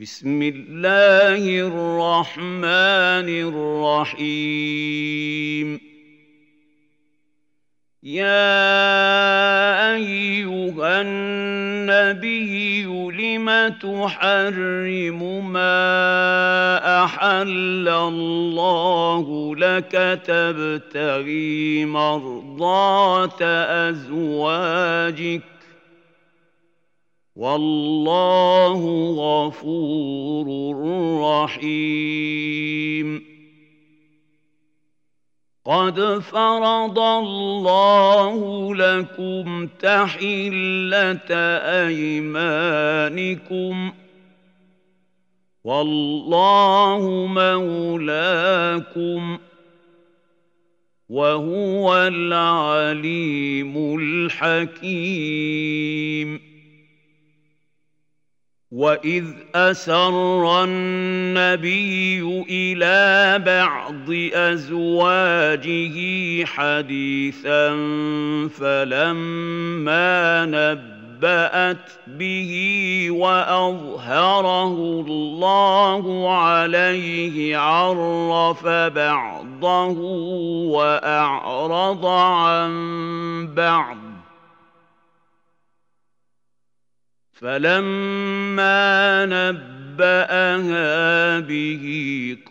بسم الله الرحمن الرحيم. يا أيها النبي لم تحرم ما أحل الله لك؟ تبتغي مرضات أزواجك والله غفور رحيم. قد فرض الله لكم تحلة أيمانكم. والله مولاكم وهو العليم الحكيم. واذ اسر النبي إلى بعض ازواجه حديثا فلما نبات به واظهره الله عليه عرف بعضه واعرض عن بعض فلما نبأها به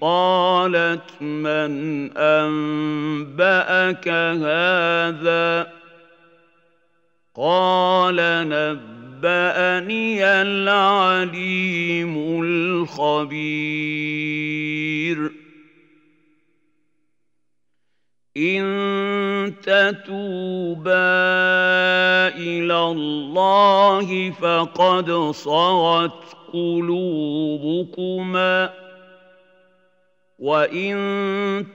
قالت من أنبأك هذا قال نبأني العليم الخبير إن تتوبا إلى الله فقد صغت قلوبكما وإن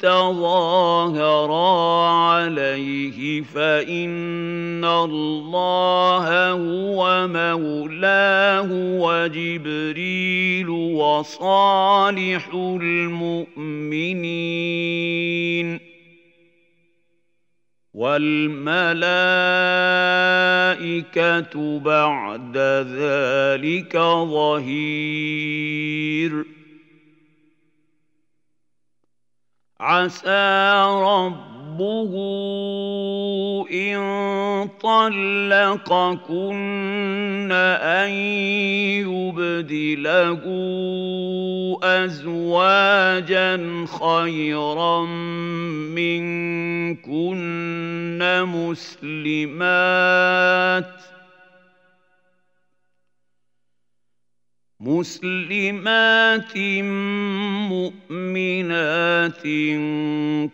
تظاهرا عليه فإن الله هو مولاه وجبريل وصالح المؤمنين. والملائكة بعد ذلك ظهير. عسى ربه إن طلقكن أن يبدله أزواجا خيرا منكن مسلمات مسلمات مؤمنات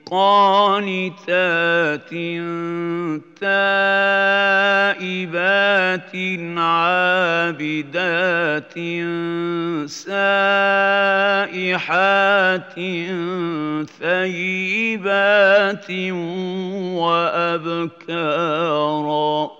قانتات تائبات عابدات سائحات ثيبات وأبكارا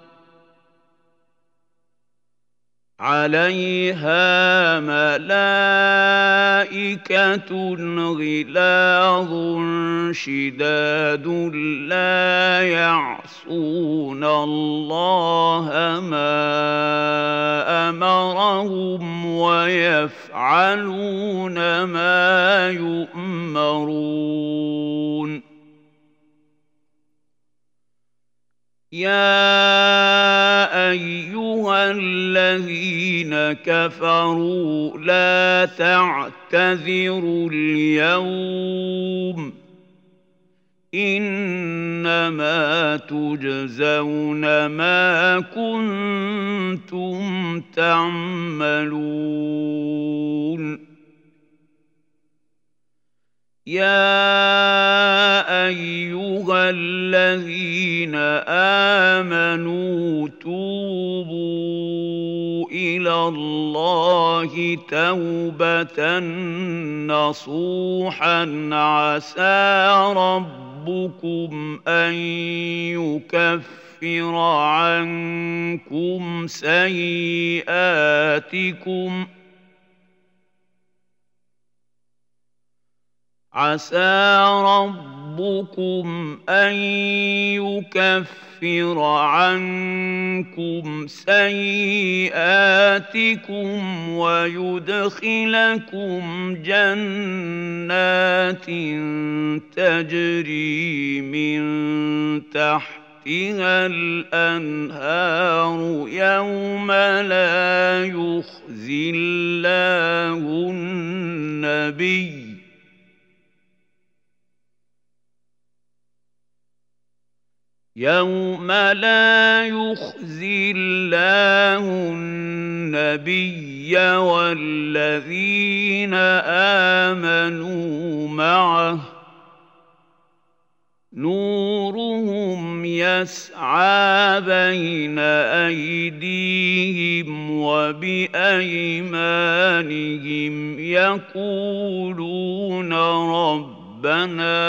عليها ملائكة غلاظ شداد لا يعصون الله ما أمرهم ويفعلون ما يؤمرون. يا أيها الذين كفروا لا تعتذروا اليوم إنما تجزون ما كنتم تعملون يا أيها الذين آمنوا إلى الله توبة نصوحا. عسى ربكم أن يكفر عنكم سيئاتكم. عسى ربكم ان يكفر عنكم سيئاتكم ويدخلكم جنات تجري من تحتها الانهار يوم لا يخزي الله النبي يوم لا يخزي الله النبي والذين امنوا معه نورهم يسعى بين ايديهم وبايمانهم يقولون ربنا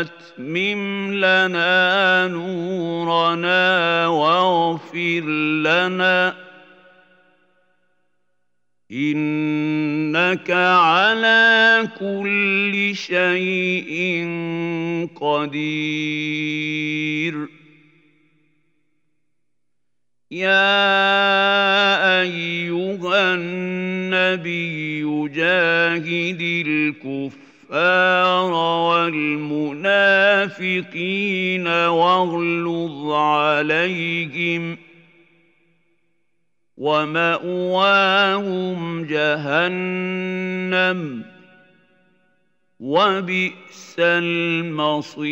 اتمم لنا نورنا واغفر لنا. إنك على كل شيء قدير. يا أيها النبي جاهد الكفر الكفار والمنافقين واغلظ عليهم ومأواهم جهنم وبئس المصير.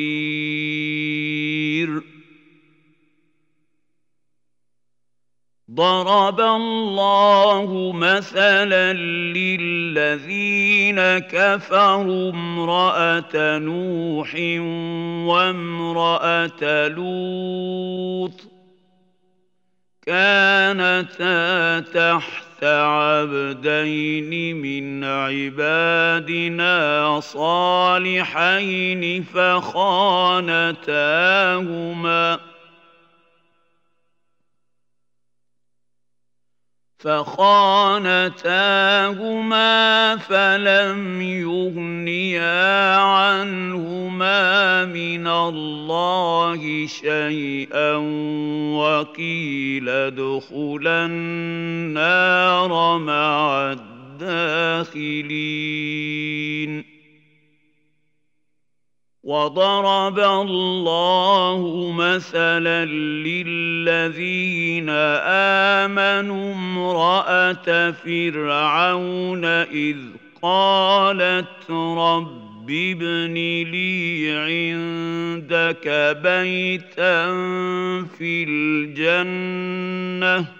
ضرب الله مثلا للذين كفروا امرأة نوح وامرأة لوط كانتا تحت عبدين من عبادنا صالحين فخانتاهما فخانتاهما فلم يغنيا عنهما من الله شيئا وقيل ادخلا النار مع الداخلين. وضرب الله مثلا للذين امنوا امراه فرعون اذ قالت رب ابن لي عندك بيتا في الجنه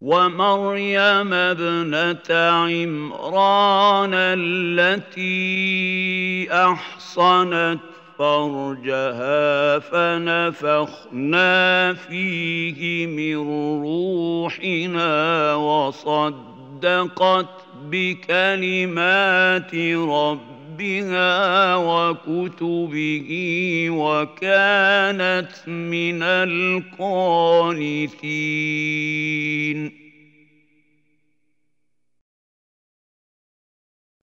ومريم ابنة عمران التي أحصنت فرجها فنفخنا فيه من روحنا وصدقت بكلمات ربها ربها وكتبه وكانت من القانتين.